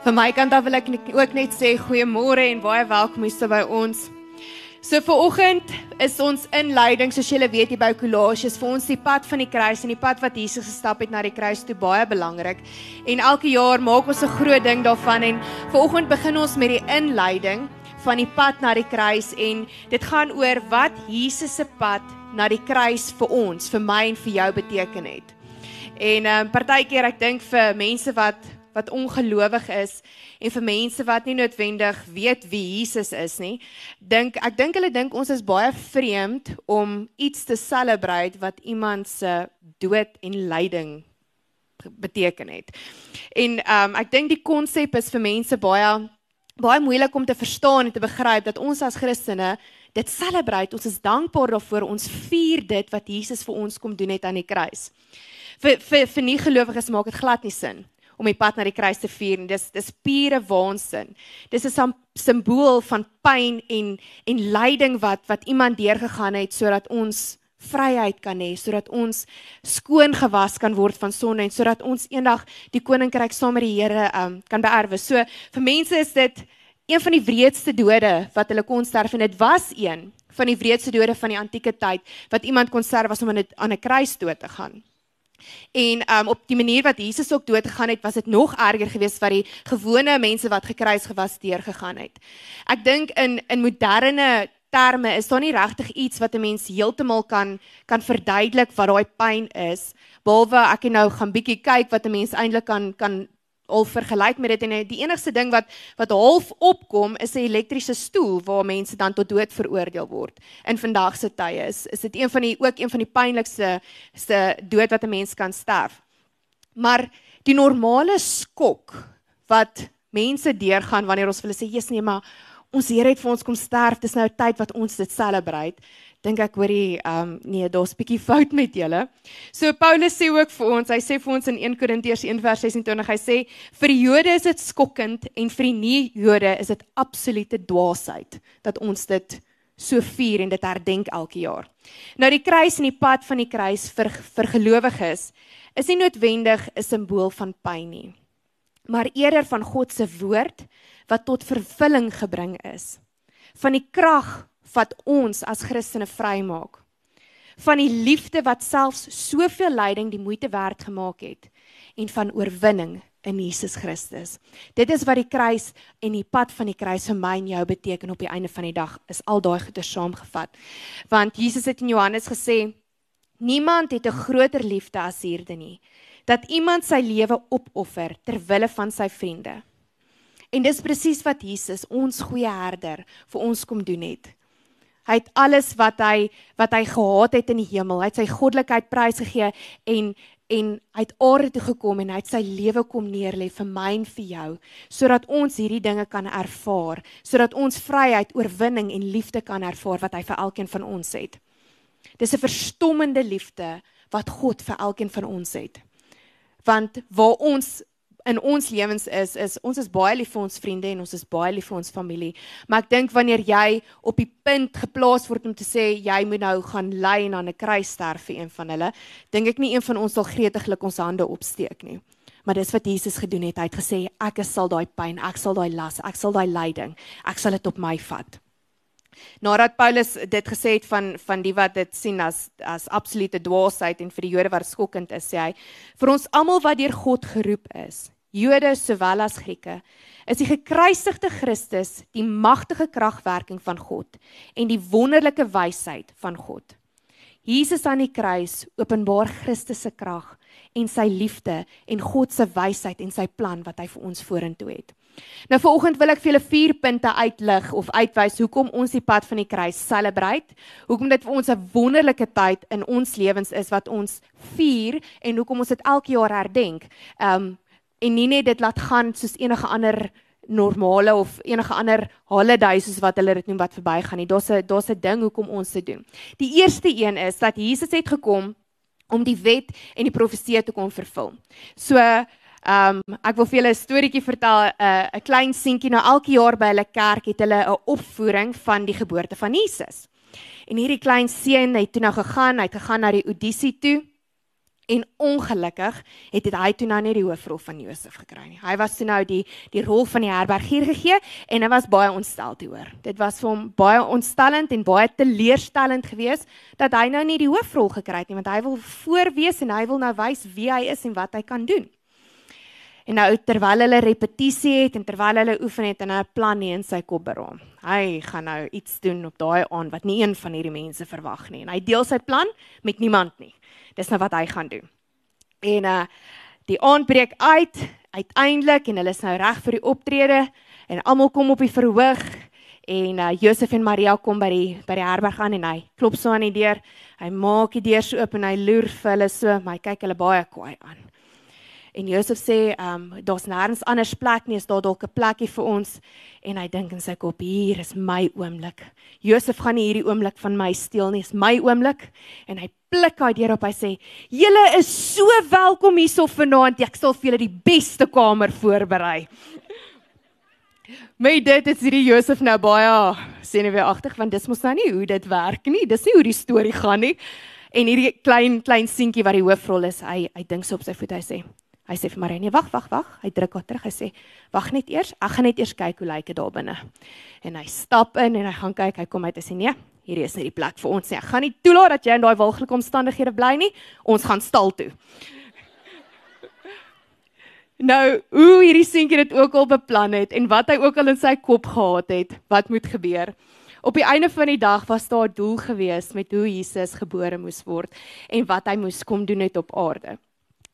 Van my kant af wil ek ook net sê goeiemôre en baie welkom hier by ons. So vir oggend is ons inleiding soos julle weet hier by Kolosiërs vir ons die pad van die kruis en die pad wat Jesus gestap het na die kruis toe baie belangrik. En elke jaar maak ons 'n groot ding daarvan en vir oggend begin ons met die inleiding van die pad na die kruis en dit gaan oor wat Jesus se pad na die kruis vir ons, vir my en vir jou beteken het. En ehm um, partykeer ek dink vir mense wat wat ongelowig is en vir mense wat nie noodwendig weet wie Jesus is nie, dink ek dink hulle dink ons is baie vreemd om iets te celebrate wat iemand se dood en lyding beteken het. En ehm um, ek dink die konsep is vir mense baie baie moeilik om te verstaan en te begryp dat ons as Christene dit celebrate, ons is dankbaar daarvoor, ons vier dit wat Jesus vir ons kom doen het aan die kruis. Vir vir vir nie gelowiges maak dit glad nie sin om die pad na die kruis te vier. Dis dis pure waansin. Dis 'n simbool van pyn en en lyding wat wat iemand deurgegaan het sodat ons vryheid kan hê, sodat ons skoon gewas kan word van sonde en sodat ons eendag die koninkryk saam met die Here um, kan beerwe. So vir mense is dit een van die wreedste dode wat hulle kon sterf en dit was een van die wreedste dode van die antieke tyd wat iemand kon sterf was om aan 'n kruis dood te gaan. En um op die manier wat Jesus ook dood gegaan het, was dit nog erger geweest vir die gewone mense wat gekruis gewas deur gegaan het. Ek dink in in moderne terme is daar nie regtig iets wat 'n mens heeltemal kan kan verduidelik wat daai pyn is, behalwe ek nou gaan bietjie kyk wat 'n mens eintlik kan kan al vergelyk met dit en die enigste ding wat wat half opkom is 'n elektriese stoel waar mense dan tot dood veroordeel word. In vandag se tye is is dit een van die ook een van die pynlikste se dood wat 'n mens kan sterf. Maar die normale skok wat mense deurgaan wanneer ons vir hulle sê, "Jesus nee, maar ons Here het vir ons kom sterf, dis nou tyd wat ons dit celebrate." Dink ek hoorie ehm um, nee, daar's bietjie fout met julle. So Paulus sê ook vir ons, hy sê vir ons in 1 Korintiërs 1:26, hy sê vir die Jode is dit skokkend en vir die nie-Jode is dit absolute dwaasheid dat ons dit so vier en dit herdenk elke jaar. Nou die kruis en die pad van die kruis vir vir gelowiges is nie noodwendig 'n simbool van pyn nie, maar eerder van God se woord wat tot vervulling gebring is. Van die krag wat ons as Christene vrymaak. Van die liefde wat selfs soveel lyding die moeite werd gemaak het en van oorwinning in Jesus Christus. Dit is wat die kruis en die pad van die kruis vir my en jou beteken op die einde van die dag is al daai goeie saamgevat. Want Jesus het in Johannes gesê niemand het 'n groter liefde as hierde nie dat iemand sy lewe opoffer ter wille van sy vriende. En dis presies wat Jesus, ons goeie herder, vir ons kom doen het. Hy het alles wat hy wat hy gehad het in die hemel. Hy het sy goddelikheid prysgegee en en hy het aarde toe gekom en hy het sy lewe kom neerlê vir my en vir jou sodat ons hierdie dinge kan ervaar, sodat ons vryheid, oorwinning en liefde kan ervaar wat hy vir elkeen van ons het. Dis 'n verstommende liefde wat God vir elkeen van ons het. Want waar ons in ons lewens is is ons is baie lief vir ons vriende en ons is baie lief vir ons familie. Maar ek dink wanneer jy op die punt geplaas word om te sê jy moet nou gaan ly en aan 'n kruis sterf vir een van hulle, dink ek nie een van ons sal gretiglik ons hande opsteek nie. Maar dis wat Jesus gedoen het. Hy het gesê ek sal daai pyn, ek sal daai las, ek sal daai lyding, ek sal dit op my vat. Nadat Paulus dit gesê het van van die wat dit sien as as absolute dwaasheid en vir die Jode wat skokkend is, sê hy: "Vir ons almal wat deur God geroep is, Jode sowel as Grieke, is die gekruisigde Christus die magtige kragwerking van God en die wonderlike wysheid van God. Jesus aan die kruis openbaar Christus se krag en sy liefde en God se wysheid en sy plan wat hy vir ons vorentoe het. Nou vanoggend wil ek vir julle vier punte uitlig of uitwys hoekom ons die pad van die kruis celebrate. Hoekom dit vir ons 'n wonderlike tyd in ons lewens is wat ons vier en hoekom ons dit elke jaar herdenk. Um en nie net dit laat gaan soos enige ander normale of enige ander holiday soos wat hulle dit noem wat verbygaan nie. Daar's 'n daar's 'n ding hoekom ons dit doen. Die eerste een is dat Jesus het gekom om die wet en die profeseë te kom vervul. So Ehm um, ek wil vir julle 'n storieetjie vertel, 'n uh, 'n klein seentjie nou elke jaar by hulle kerk het hulle 'n opvoering van die geboorte van Jesus. En hierdie klein seun het toe nou gegaan, hy het gegaan na die audisie toe En ongelukkig het dit hy toe nou net die hoofrol van Josef gekry nie. Hy was toe nou die die rol van die herbergier gegee en hy was baie ontstel te hoor. Dit was vir hom baie ontstellend en baie teleurstellend geweest dat hy nou nie die hoofrol gekry het nie want hy wil voorwees en hy wil nou wys wie hy is en wat hy kan doen. En nou terwyl hulle repetisie het en terwyl hulle oefen het en 'n plan nie in sy kop beraam. Hy gaan nou iets doen op daai aand wat nie een van hierdie mense verwag nie. En hy deel sy plan met niemand nie. Dis nou wat hy gaan doen. En uh die aand breek uit uiteindelik en hulle is nou reg vir die optrede en almal kom op die verhoog en uh Josef en Maria kom by die by die herberg aan en hy klop so aan die deur. Hy maak die deur so oop en hy loer vir hulle so, maar hy kyk hulle baie kwaai aan. En Josef sê, ehm, um, daar's nêrens anders plek nie, is daar dalk 'n plekkie vir ons? En hy dink in sy kop, hier is my oomblik. Josef gaan nie hierdie oomblik van my steel nie, is my oomblik. En hy pluk daai deur op. Hy sê, "Julle is so welkom hierso vanaand. Ek sal vir julle die beste kamer voorberei." My dit is hierdie Josef nou baie senuweeagtig want dis mos nou nie hoe dit werk nie. Dis nie hoe die storie gaan nie. En hierdie klein klein seentjie wat die hoofrol is, hy hy dink so op sy voet hy sê, Hy sê vir Marie: "Nee, wag, wag, wag." Hy druk haar terug. Hy sê: "Wag net eers. Ek gaan net eers kyk hoe lyk dit daar binne." En hy stap in en hy gaan kyk. Hy kom uit en sê: "Nee, hierdie is nie die plek vir ons nie. Ek gaan nie toelaat dat jy in daai walglike omstandighede bly nie. Ons gaan stal toe." Nou, hoe hierdie seentjie dit ook al beplan het en wat hy ook al in sy kop gehad het, wat moet gebeur? Op die einde van die dag was daar 'n doel gewees met hoe Jesus gebore moes word en wat hy moes kom doen het op aarde.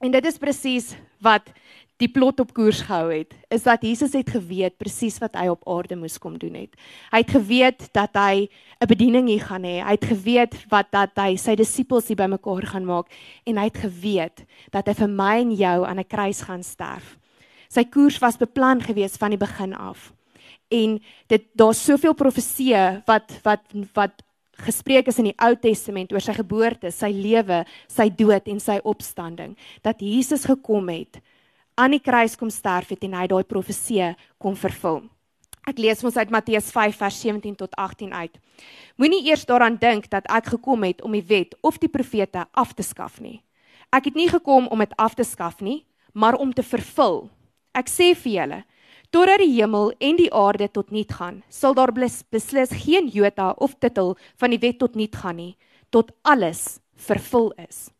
En dit is presies wat die plot op koers gehou het, is dat Jesus het geweet presies wat hy op aarde moes kom doen het. Hy het geweet dat hy 'n bediening hier gaan hê. Hy het geweet wat dat hy sy disippels hier bymekaar gaan maak en hy het geweet dat hy vir my en jou aan 'n kruis gaan sterf. Sy koers was beplan gewees van die begin af. En dit daar's soveel profeseë wat wat wat gespreek is in die Ou Testament oor sy geboorte, sy lewe, sy dood en sy opstanding, dat Jesus gekom het, aan die kruis kom sterf het en hy daai profeseë kom vervul. Ek lees ons uit Matteus 5 vers 17 tot 18 uit. Moenie eers daaraan dink dat ek gekom het om die wet of die profete af te skaf nie. Ek het nie gekom om dit af te skaf nie, maar om te vervul. Ek sê vir julle, totdat die hemel en die aarde tot niet gaan, sal daar beslis geen jota of titel van die wet tot niet gaan nie, tot alles vervul is.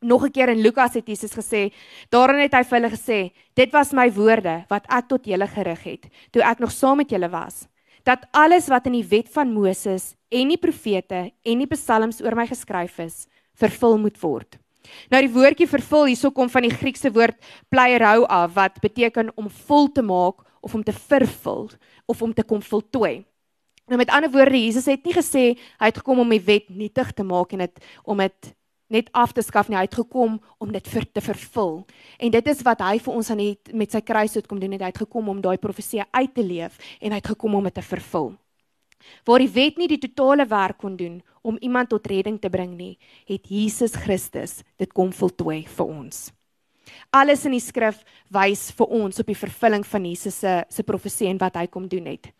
Nog 'n keer in Lukas het Jesus gesê, daarin het hy vir hulle gesê, dit was my woorde wat ek tot julle gerig het toe ek nog saam met julle was, dat alles wat in die wet van Moses en die profete en die psalms oor my geskryf is, vervul moet word. Nou die woordjie vervul hierso kom van die Griekse woord pleirou af wat beteken om vol te maak of om te vervul of om te kom voltooi. Nou met ander woorde Jesus het nie gesê hy het gekom om die wet nietig te maak en dit om dit net af te skaf nie, hy het gekom om dit vir te vervul. En dit is wat hy vir ons aan het met sy kruis het kom doen, hy het gekom om daai profesie uit te leef en hy het gekom om dit te vervul. Waar die wet nie die totale werk kon doen om iemand tot redding te bring nie, het Jesus Christus dit kom voltooi vir ons. Alles in die skrif wys vir ons op die vervulling van Jesus se se profesie en wat hy kom doen het.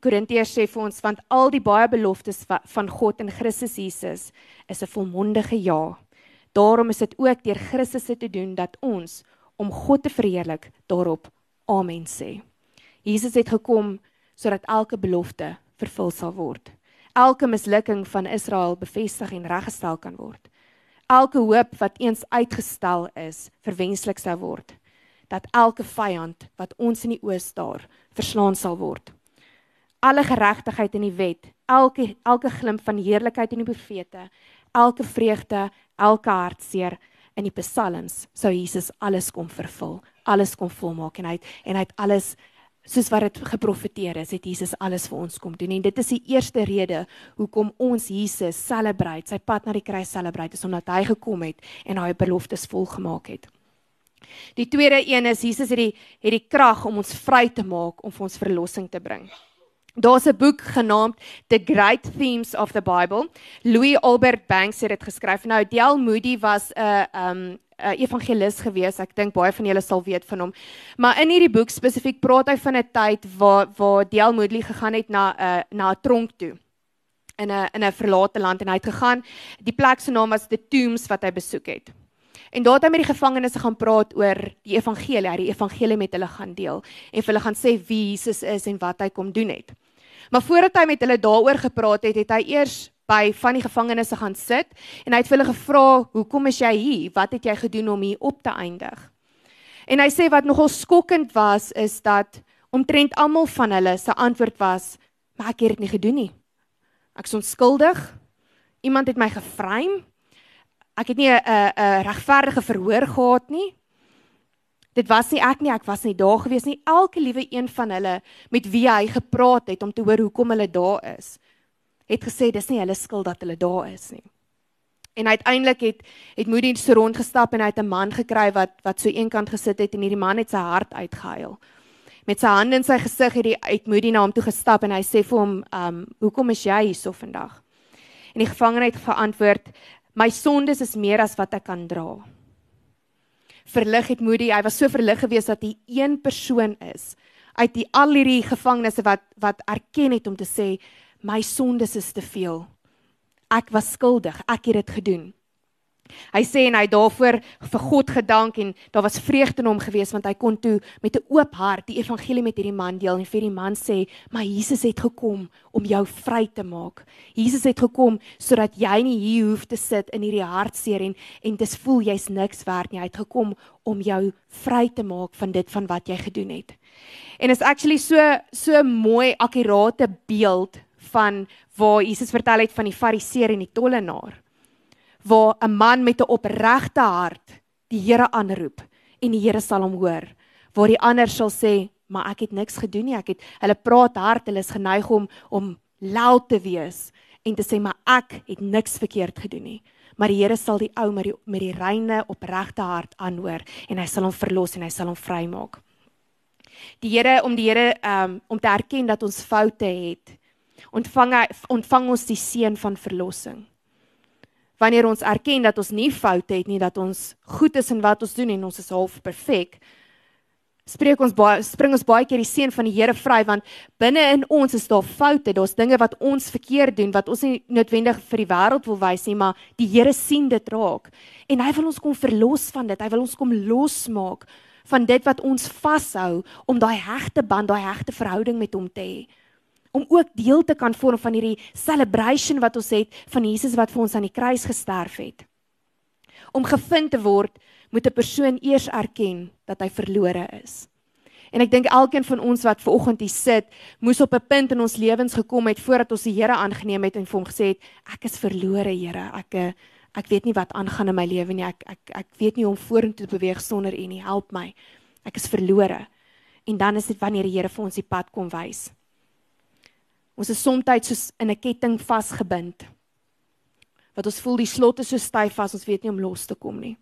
Korintiërs sê vir ons want al die baie beloftes van God in Christus Jesus is 'n volmondige ja. Daarom is dit ook deur Christus se te doen dat ons om God te verheerlik daarop amen sê. Jesus het gekom sodat elke belofte vervul sal word. Elke mislukking van Israel bevestig en reggestel kan word. Elke hoop wat eens uitgestel is, verwenslik sou word. Dat elke vyand wat ons in die oë staar, verslaan sal word. Alle geregtigheid in die wet, elke elke glimp van heerlikheid in die profete, elke vreugde, elke hartseer in die psalms, sou Jesus alles kom vervul, alles kom volmaak en hy het, en hy het alles soos wat dit geprofeteer is, het Jesus alles vir ons kom doen. En dit is die eerste rede hoekom ons Jesus celebrate, sy pad na die kruis celebrate, is omdat hy gekom het en hy beloftes volgemaak het. Die tweede een is Jesus het die het die krag om ons vry te maak om vir ons verlossing te bring. Daar's 'n boek genaamd The Great Themes of the Bible. Louis Albert Banks het dit geskryf. Nou D.L. Moody was 'n um 'n uh, evangelis gewees. Ek dink baie van julle sal weet van hom. Maar in hierdie boek spesifiek praat hy van 'n tyd waar waar Dale Moodley gegaan het na 'n uh, na 'n tronk toe in 'n in 'n verlate land en hy het gegaan. Die plek se naam was The Tombs wat hy besoek het. En daar het hy met die gevangenes gaan praat oor die evangelie, hy die evangelie met hulle gaan deel en vir hulle gaan sê wie Jesus is en wat hy kom doen het. Maar voordat hy met hulle daaroor gepraat het, het hy eers by van die gevangenes gaan sit en hy het vir hulle gevra, "Hoekom is jy hier? Wat het jy gedoen om hier op te eindig?" En hy sê wat nogal skokkend was is dat omtrent almal van hulle se antwoord was, "Maar ek het dit nie gedoen nie. Ek is onskuldig. Iemand het my gevreem. Ek het nie 'n 'n regverdige verhoor gehad nie. Dit was nie ek nie, ek was nie daar gewees nie. Elke liewe een van hulle met wie hy gepraat het om te hoor hoekom hulle daar is, het gesê dis nie hulle skuld dat hulle daar is nie. En uiteindelik het het Moody so rondgestap en hy het 'n man gekry wat wat so eenkant gesit het en hierdie man het sy hart uitgehuil. Met sy hande in sy gesig het hy uit Moody na hom toe gestap en hy sê vir hom, "Um, hoekom is jy hier so vandag?" En die gevangene het geantwoord, "My sondes is meer as wat ek kan dra." Verlig het Moody, hy was so verlig geweest dat hy een persoon is uit die al hierdie gevangenes wat wat erken het om te sê, "My sondes is te veel." ek was skuldig, ek het dit gedoen. Hy sê en hy daarvoor vir God gedank en daar was vreugde in hom gewees want hy kon toe met 'n oop hart die evangelie met hierdie man deel en vir die man sê, "Maar Jesus het gekom om jou vry te maak. Jesus het gekom sodat jy nie hier hoef te sit in hierdie hartseer en en dis voel jy's niks werd nie. Hy het gekom om jou vry te maak van dit van wat jy gedoen het." En is actually so so mooi akkurate beeld van waar Jesus vertel het van die fariseer en die tollenaar waar 'n man met 'n opregte hart die Here aanroep en die Here sal hom hoor waar die ander sal sê maar ek het niks gedoen nie ek het hulle praat hard hulle is geneig om om lou te wees en te sê maar ek het niks verkeerd gedoen nie maar die Here sal die ou met die met die reine opregte hart aanhoor en hy sal hom verlos en hy sal hom vrymaak die Here om die Here um, om te erken dat ons foute het ontvang hy ontvang ons die seën van verlossing. Wanneer ons erken dat ons nie foute het nie, dat ons goed is in wat ons doen en ons is half perfek, spreek ons baie spring ons baie keer die seën van die Here vry want binne in ons is daar foute, daar's dinge wat ons verkeerd doen wat ons nie noodwendig vir die wêreld wil wys nie, maar die Here sien dit raak en hy wil ons kom verlos van dit. Hy wil ons kom losmaak van dit wat ons vashou om daai hegte band, daai hegte verhouding met hom te hê om ook deel te kan vorm van hierdie celebration wat ons het van Jesus wat vir ons aan die kruis gesterf het. Om gevind te word, moet 'n persoon eers erken dat hy verlore is. En ek dink elkeen van ons wat ver oggend hier sit, moes op 'n punt in ons lewens gekom het voordat ons die Here aangeneem het en vir hom gesê het, ek is verlore, Here. Ek ek weet nie wat aangaan in my lewe nie. Ek ek ek weet nie hoe om vorentoe te beweeg sonder U nie. Help my. Ek is verlore. En dan is dit wanneer die Here vir ons die pad kom wys. Ons is soms soos in 'n ketting vasgebind. Wat ons voel die slot is so styf vas, ons weet nie om los te kom nie.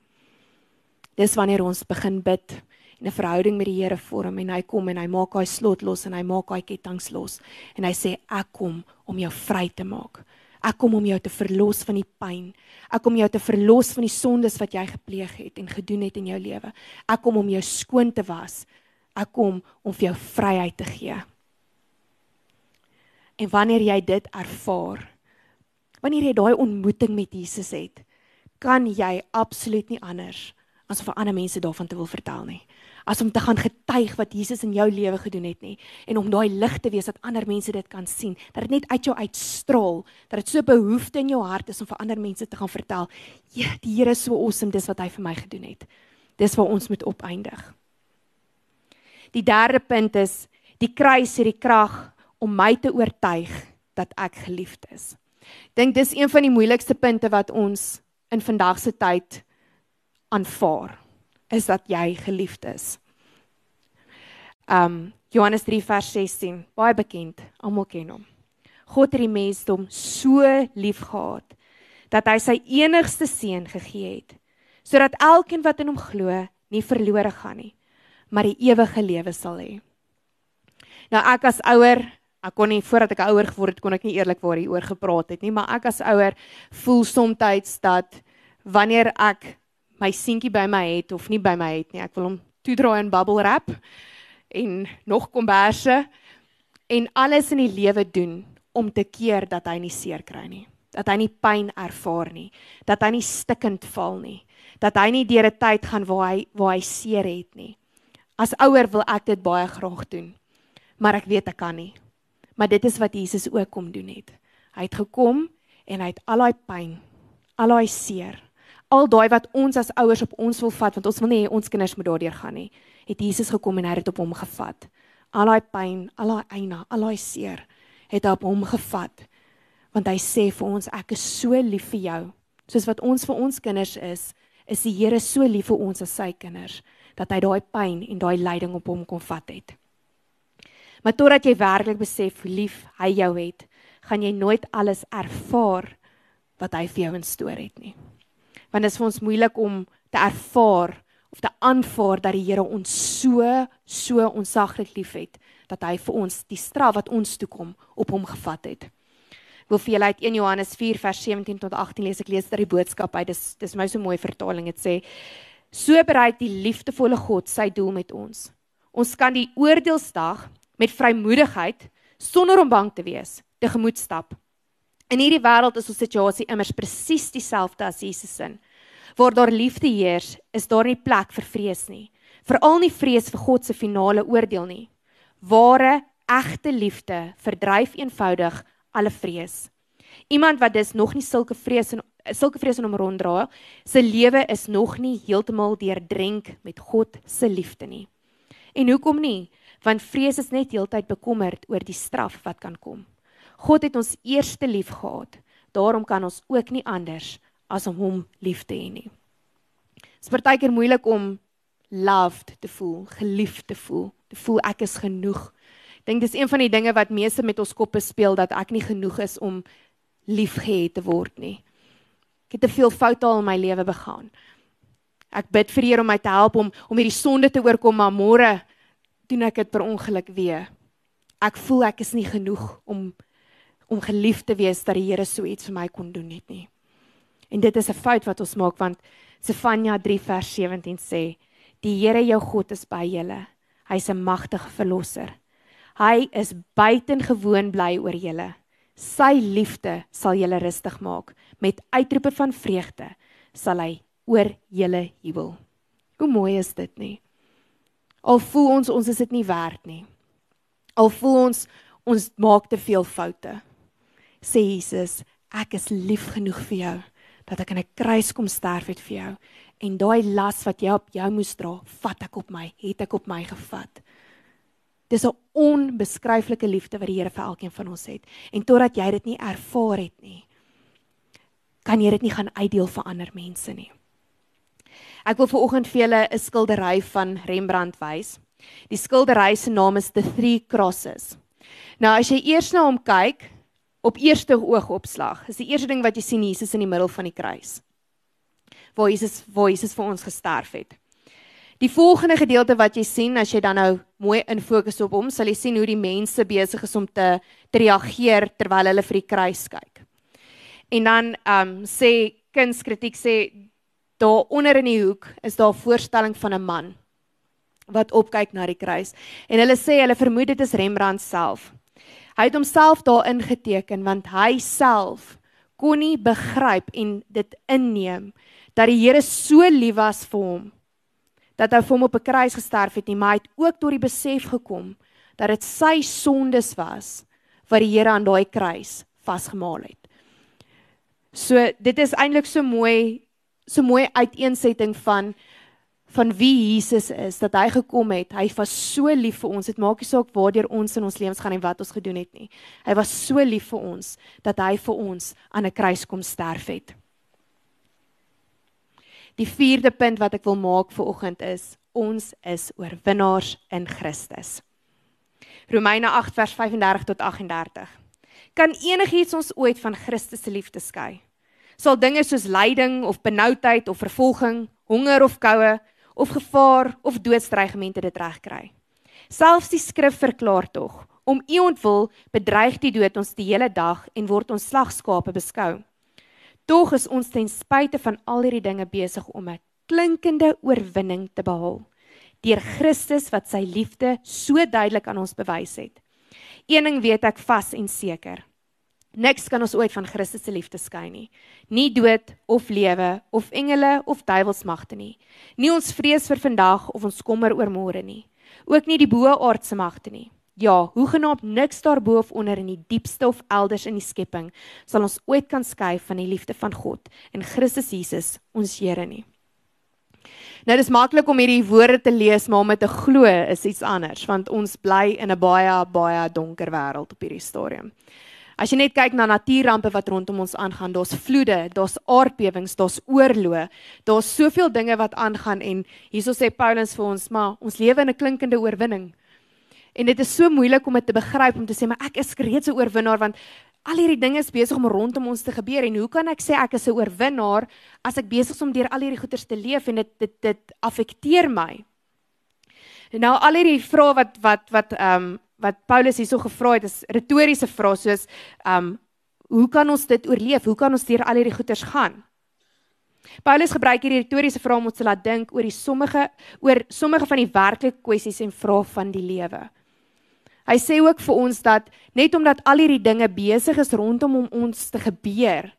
Dis wanneer ons begin bid en 'n verhouding met die Here vorm en hy kom en hy maak daai slot los en hy maak daai kettinge los en hy sê ek kom om jou vry te maak. Ek kom om jou te verlos van die pyn. Ek kom jou te verlos van die sondes wat jy gepleeg het en gedoen het in jou lewe. Ek kom om jou skoon te was. Ek kom om vir jou vryheid te gee. En wanneer jy dit ervaar, wanneer jy daai ontmoeting met Jesus het, kan jy absoluut nie anders as vir ander mense daarvan te wil vertel nie. As om te gaan getuig wat Jesus in jou lewe gedoen het nie en om daai lig te wees dat ander mense dit kan sien, dat dit net uit jou uitstraal, dat dit so behoefte in jou hart is om vir ander mense te gaan vertel, ja, die Here is so awesome, dis wat hy vir my gedoen het. Dis waar ons moet opeindig. Die derde punt is die kruis het die krag om my te oortuig dat ek geliefd is. Dink dis een van die moeilikste punte wat ons in vandag se tyd aanvaar is dat jy geliefd is. Um Johannes 3 vers 16, baie bekend, almal ken hom. God het die mensdom so liefgehad dat hy sy enigste seun gegee het sodat elkeen wat in hom glo nie verlore gaan nie, maar die ewige lewe sal hê. Nou ek as ouer ek kon nie voordat ek ouer geword het kon ek nie eerlikwaar hieroor gepraat het nie, maar ek as ouer voel soms dat wanneer ek my seentjie by my het of nie by my het nie, ek wil hom toedraai in bubble wrap en nog komberse en alles in die lewe doen om te keer dat hy nie seer kry nie, dat hy nie pyn ervaar nie, dat hy nie stikkend val nie, dat hy nie deur 'n tyd gaan waar hy waar hy seer het nie. As ouer wil ek dit baie graag doen. Maar ek weet ek kan nie. Maar dit is wat Jesus ook kom doen het. Hy het gekom en hy het al daai pyn, al daai seer, al daai wat ons as ouers op ons wil vat want ons wil nie hê ons kinders moet daardeur gaan nie. Het Jesus gekom en hy het dit op hom gevat. Al daai pyn, al daai eina, al daai seer het hy op hom gevat. Want hy sê vir ons ek is so lief vir jou. Soos wat ons vir ons kinders is, is die Here so lief vir ons as sy kinders dat hy daai pyn en daai lyding op hom kon vat het. Maar totdat jy werklik besef hoe lief hy jou het, gaan jy nooit alles ervaar wat hy vir jou instoor het nie want dit is vir ons moeilik om te ervaar of te aanvaar dat die Here ons so so onsaglik liefhet dat hy vir ons die straf wat ons toe kom op hom gevat het. Ek wil vir julle uit 1 Johannes 4 vers 17 tot 18 lees. Ek lees uit die boodskap uit. Dis dis my so mooi vertaling. Dit sê: So bereik die liefdevolle God sy doel met ons. Ons kan die oordeelsdag met vrymoedigheid sonder om bang te wees tegemoet stap. In hierdie wêreld is ons situasie immers presies dieselfde as Jesus se. Waar daar liefde heers, is daar nie plek vir vrees nie. Veral nie vrees vir God se finale oordeel nie. Ware, egte liefde verdryf eenvoudig alle vrees. Iemand wat dus nog nie sulke vrees en sulke vrees in hom ronddra, se lewe is nog nie heeltemal deurdrenk met God se liefde nie. En hoekom nie? Want vrees is net heeltyd bekommerd oor die straf wat kan kom. God het ons eerste lief gehad. Daarom kan ons ook nie anders as om hom lief te hê nie. Dit is partykeer moeilik om loved te voel, geliefd te voel, te voel ek is genoeg. Ek dink dis een van die dinge wat meeste met ons koppe speel dat ek nie genoeg is om liefgehad te word nie. Ek het te veel foute al in my lewe begaan. Ek bid vir Here om my te help om om hierdie sonde te oorkom, maar môre doen ek dit per ongeluk weer. Ek voel ek is nie genoeg om om geliefd te wees dat die Here so iets vir my kon doen net nie. En dit is 'n fout wat ons maak want Sefanja 3 vers 17 sê: Die Here jou God is by julle. Hy's 'n magtige verlosser. Hy is buitengewoon bly oor julle. Sy liefde sal julle rustig maak. Met uitroepe van vreugde sal hy oor julle jubel. Hoe mooi is dit nie? Al voel ons ons is dit nie werd nie. Al voel ons ons maak te veel foute sê Jesus, ek is lief genoeg vir jou dat ek aan 'n kruis kom sterf het vir jou en daai las wat jy op jou moes dra, vat ek op my, het ek op my gevat. Dis 'n onbeskryflike liefde wat die Here vir elkeen van ons het. En totdat jy dit nie ervaar het nie, kan jy dit nie gaan uitdeel vir ander mense nie. Ek wil viroggend vir julle 'n skildery van Rembrandt wys. Die skildery se naam is The Three Crosses. Nou as jy eers na hom kyk, op eerste oogopslag. Dis die eerste ding wat jy sien Jesus in die middel van die kruis. Waar Jesus waar Jesus vir ons gesterf het. Die volgende gedeelte wat jy sien as jy dan nou mooi in fokus op hom, sal jy sien hoe die mense besig is om te, te reageer terwyl hulle vir die kruis kyk. En dan ehm um, sê kunskritiek sê daar onder in die hoek is daar 'n voorstelling van 'n man wat opkyk na die kruis. En hulle sê hulle vermoed dit is Rembrandt self. Hy het homself daarin geteken want hy self kon nie begryp en dit inneem dat die Here so lief was vir hom dat hy vir hom op 'n kruis gesterf het nie, maar hy het ook tot die besef gekom dat dit sy sondes was wat die Here aan daai kruis vasgemaal het. So dit is eintlik so mooi so mooi uiteensetting van van wie Jesus is, dat hy gekom het. Hy was so lief vir ons. Dit maak nie saak waartoe ons in ons lewens gaan en wat ons gedoen het nie. Hy was so lief vir ons dat hy vir ons aan 'n kruis kom sterf het. Die vierde punt wat ek wil maak vir oggend is ons is oorwinnaars in Christus. Romeine 8 vers 35 tot 38. Kan enigiets ons ooit van Christus se liefde skei? Sal dinge soos lyding of benoudheid of vervolging, honger of koue of gevaar of doodsdreigemente dit regkry. Selfs die skrif verklaar tog, om u ontwil bedreig die dood ons die hele dag en word ons slagskape beskou. Tog is ons ten spyte van al hierdie dinge besig om 'n klinkende oorwinning te behaal deur Christus wat sy liefde so duidelik aan ons bewys het. Een ding weet ek vas en seker. Niks kan ons ooit van Christus se liefde skei nie. Nie dood of lewe of engele of duiwelsmagte nie. Nie ons vrees vir vandag of ons kommer oor môre nie. Ook nie die bo-aardse magte nie. Ja, hoegenaamd niks daarbo of onder in die diepste of elders in die skepping sal ons ooit kan skei van die liefde van God en Christus Jesus, ons Here nie. Nou dis maklik om hierdie woorde te lees, maar om dit te glo is iets anders, want ons bly in 'n baie baie donker wêreld op hierdie stadium. As jy net kyk na natuurrampe wat rondom ons aangaan, daar's vloede, daar's aardbewings, daar's oorloë, daar's soveel dinge wat aangaan en hierso sê Paulus vir ons, maar ons lewe in 'n klinkende oorwinning. En dit is so moeilik om dit te begryp om te sê maar ek is reeds 'n oorwinnaar want al hierdie dinge is besig om rondom ons te gebeur en hoe kan ek sê ek is 'n oorwinnaar as ek besig is om deur al hierdie goeters te leef en dit dit dit affekteer my. Nou al hierdie vrae wat wat wat ehm um, wat Paulus hierso gevra het is retoriese vrae soos um hoe kan ons dit oorleef? Hoe kan ons deur al hierdie goeters gaan? Paulus gebruik hierdie retoriese vrae om ons te laat dink oor die sommige oor sommige van die werklike kwessies en vrae van die lewe. Hy sê ook vir ons dat net omdat al hierdie dinge besig is rondom om ons te gebeur,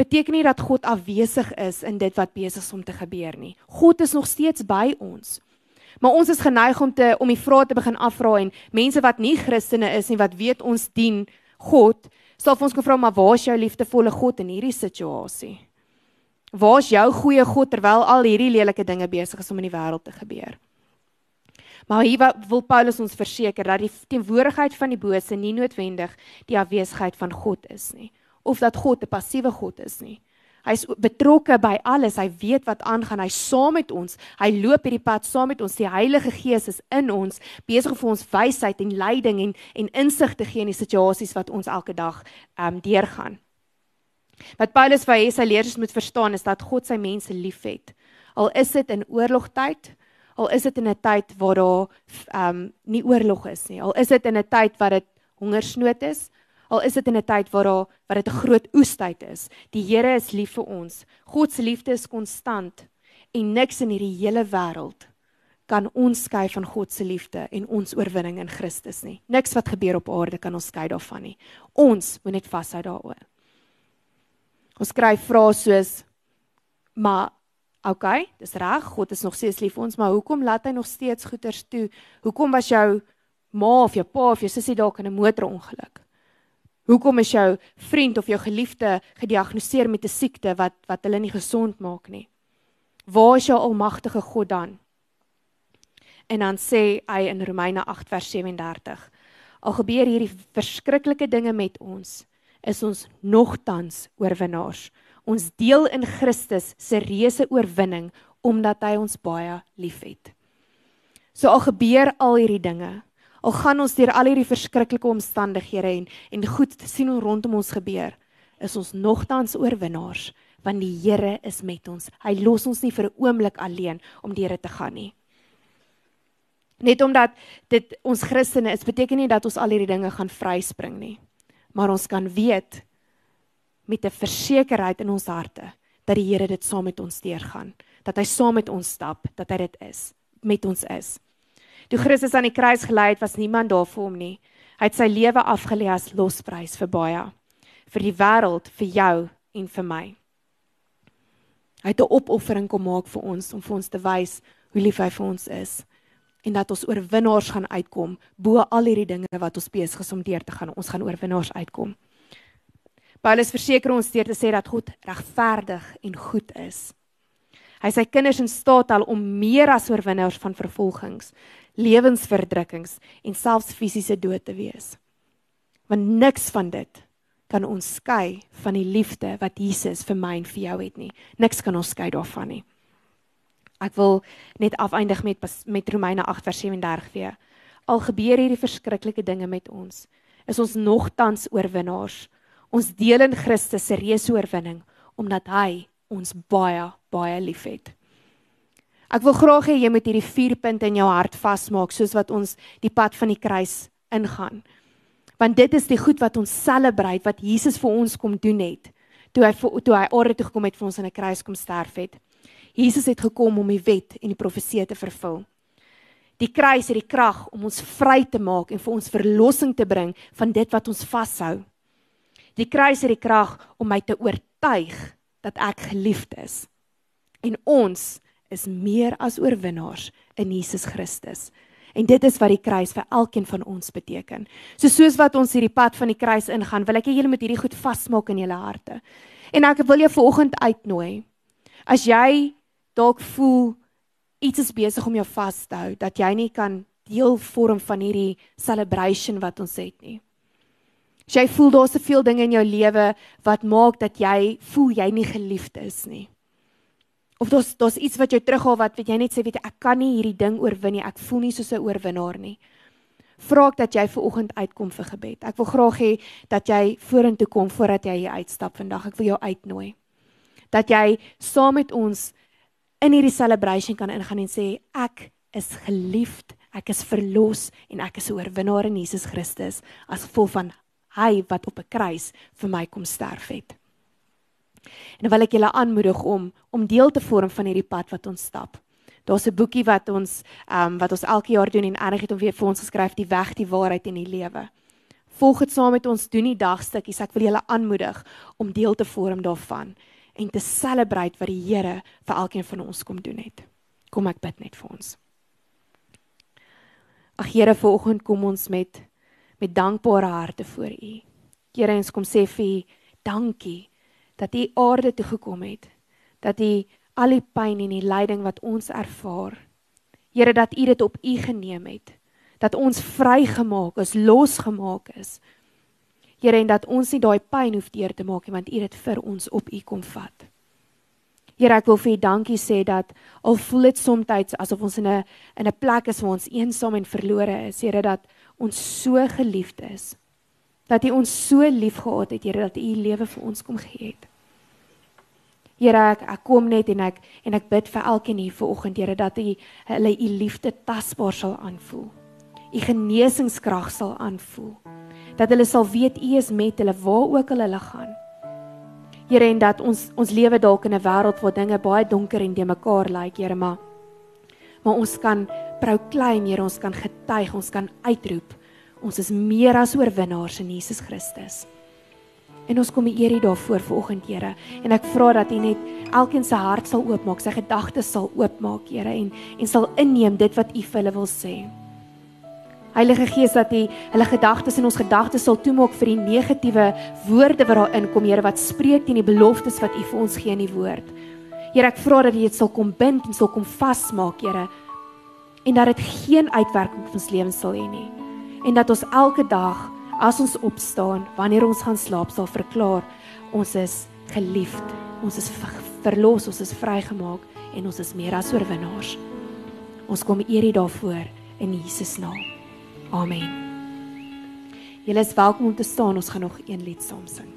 beteken nie dat God afwesig is in dit wat besig is om te gebeur nie. God is nog steeds by ons. Maar ons is geneig om te om die vrae te begin afvra en mense wat nie Christene is nie wat weet ons dien God, sal ons gevra maar waar is jou liefdevolle God in hierdie situasie? Waar is jou goeie God terwyl al hierdie lelike dinge besig is om in die wêreld te gebeur? Maar hier wil Paulus ons verseker dat die teenwoordigheid van die bose nie noodwendig die afwesigheid van God is nie of dat God 'n passiewe God is nie. Hy's betrokke by alles. Hy weet wat aangaan. Hy's saam met ons. Hy loop hierdie pad saam met ons. Die Heilige Gees is in ons, besig om vir ons wysheid en leiding en en insig te gee in die situasies wat ons elke dag ehm um, deurgaan. Wat Paulus vir sy leerders moet verstaan is dat God sy mense liefhet. Al is dit in oorlogtyd, al is dit in 'n tyd waar daar ehm um, nie oorlog is nie. Al is dit in 'n tyd wat dit hongersnood is, Al is dit in 'n tyd waar daar wat dit 'n groot oestyd is. Die Here is lief vir ons. God se liefde is konstant en niks in hierdie hele wêreld kan ons skei van God se liefde en ons oorwinning in Christus nie. Niks wat gebeur op aarde kan ons skei daarvan nie. Ons moet net vashou daaroor. Ons skryf vrae soos maar okay, dis reg, God is nog steeds lief vir ons, maar hoekom laat hy nog steeds goeters toe? Hoekom was jou ma of jou pa of jou sussie dalk in 'n motorongeluk? Hoekom is jou vriend of jou geliefde gediagnoseer met 'n siekte wat wat hulle nie gesond maak nie? Waar is jou almagtige God dan? En dan sê hy in Romeine 8 vers 37: Al gebeur hierdie verskriklike dinge met ons, is ons nogtans oorwinnaars. Ons deel in Christus se reuse oorwinning omdat hy ons baie liefhet. So al gebeur al hierdie dinge, Al gaan ons deur al hierdie verskriklike omstandighede en en goed sien rondom ons gebeur, is ons nogtans oorwinnaars want die Here is met ons. Hy los ons nie vir 'n oomblik alleen om deur dit te gaan nie. Net omdat dit ons Christene is, beteken nie dat ons al hierdie dinge gaan vryspring nie. Maar ons kan weet met 'n versekerheid in ons harte dat die Here dit saam met ons deurgaan, dat hy saam met ons stap, dat hy dit is, met ons is. Toe Christus aan die kruis gelei het, was niemand daar vir hom nie. Hy het sy lewe afgelê as losprys vir baie, vir die wêreld, vir jou en vir my. Hy het 'n opoffering kom maak vir ons om vir ons te wys hoe lief hy vir ons is en dat ons oorwinnaars gaan uitkom bo al hierdie dinge wat ons besig is om deur te gaan. Ons gaan oorwinnaars uitkom. Paulus verseker ons deur te sê dat God regverdig en goed is. Hy sy kinders in staat hou om meer as oorwinnaars van vervolgings, lewensverdrukkings en selfs fisiese dood te wees. Want niks van dit kan ons skei van die liefde wat Jesus vir my en vir jou het nie. Niks kan ons skei daarvan nie. Ek wil net afeindig met met Romeine 8 vers 37 weer. Al gebeur hierdie verskriklike dinge met ons, is ons nogtans oorwinnaars. Ons deel in Christus se reuse oorwinning omdat hy ons baie baie liefhet. Ek wil graag hê jy moet hierdie vier punte in jou hart vasmaak soos wat ons die pad van die kruis ingaan. Want dit is die goed wat ons celebrate wat Jesus vir ons kom doen het. Toe hy toe hy aarde toe gekom het vir ons aan 'n kruis kom sterf het. Jesus het gekom om die wet en die profeseë te vervul. Die kruis het die krag om ons vry te maak en vir ons verlossing te bring van dit wat ons vashou. Die kruis het die krag om my te oortuig dat ek geliefd is. En ons is meer as oorwinnaars in Jesus Christus. En dit is wat die kruis vir elkeen van ons beteken. So soos wat ons hierdie pad van die kruis ingaan, wil ek hê julle moet hierdie goed vasmaak in julle harte. En ek wil jou vanoggend uitnooi. As jy dalk voel iets is besig om jou vas te hou, dat jy nie kan deel vorm van hierdie celebration wat ons het nie. As jy voel daar's te veel dinge in jou lewe wat maak dat jy voel jy nie geliefd is nie. Of daar's daar's iets wat jou terughou wat weet jy net sê weet ek kan nie hierdie ding oorwin nie. Ek voel nie soos 'n oorwinnaar nie. Vra ek dat jy ver oggend uitkom vir gebed. Ek wil graag hê dat jy vorentoe kom voordat jy hier uitstap vandag. Ek wil jou uitnooi. Dat jy saam met ons in hierdie celebration kan ingaan en sê ek is geliefd Ek is verlos en ek is 'n oorwinnaar in Jesus Christus as gevolg van hy wat op 'n kruis vir my kom sterf het. En wil ek julle aanmoedig om om deel te vorm van hierdie pad wat ons stap. Daar's 'n boekie wat ons ehm um, wat ons elke jaar doen en erg het om weer vir ons geskryf die weg, die waarheid en die lewe. Volg dit saam met ons doen die dagstukkies. Ek wil julle aanmoedig om deel te vorm daarvan en te celebrate wat die Here vir elkeen van ons kom doen het. Kom ek bid net vir ons. Ag Here, vanoggend kom ons met met dankbare harte voor U. Here, ons kom sê vir U dankie dat U aarde toe gekom het. Dat U al die pyn en die lyding wat ons ervaar, Here, dat U dit op U geneem het. Dat ons vrygemaak is, losgemaak is. Here, en dat ons nie daai pyn hoef deur te maak nie, want U dit vir ons op U kom vat. Here ek wil vir U dankie sê dat al voel dit soms asof ons in 'n in 'n plek is waar ons eensaam en verlore is, Here dat ons so geliefd is. Dat U ons so liefgehad het, Here dat U U lewe vir ons kom gee het. Here ek ek kom net en ek en ek bid vir elkeen hier vanoggend, Here dat U hulle U liefde tasbaar sal aanvoel. U genesingskrag sal aanvoel. Dat hulle sal weet U is met hulle waar ook al hulle gaan. Here en dat ons ons lewe dalk in 'n wêreld waar dinge baie donker en de mekaar lyk, Here, maar maar ons kan proclaim, Here, ons kan getuig, ons kan uitroep. Ons is meer as oorwinnaars in Jesus Christus. En ons kom eer U daarvoor vanoggend, Here, en ek vra dat U net elkeen se hart sal oopmaak, sy gedagtes sal oopmaak, Here, en en sal inneem dit wat U vir hulle wil sê. Heilige Gees dat U hulle gedagtes en ons gedagtes sal toemaak vir die negatiewe woorde wat daarin kom, Here, wat spreek teen die beloftes wat U vir ons gee in die woord. Here, ek vra dat U dit sal kom bind en sal kom vasmaak, Here. En dat dit geen uitwerking op ons lewens sal hê nie. En dat ons elke dag as ons opstaan, wanneer ons gaan slaap, sal verklaar ons is geliefd, ons is verlos, ons is vrygemaak en ons is meer as oorwinnaars. Ons kom eer U daarvoor in Jesus naam. Amen. Julle is welkom om te staan. Ons gaan nog een lied saam sing.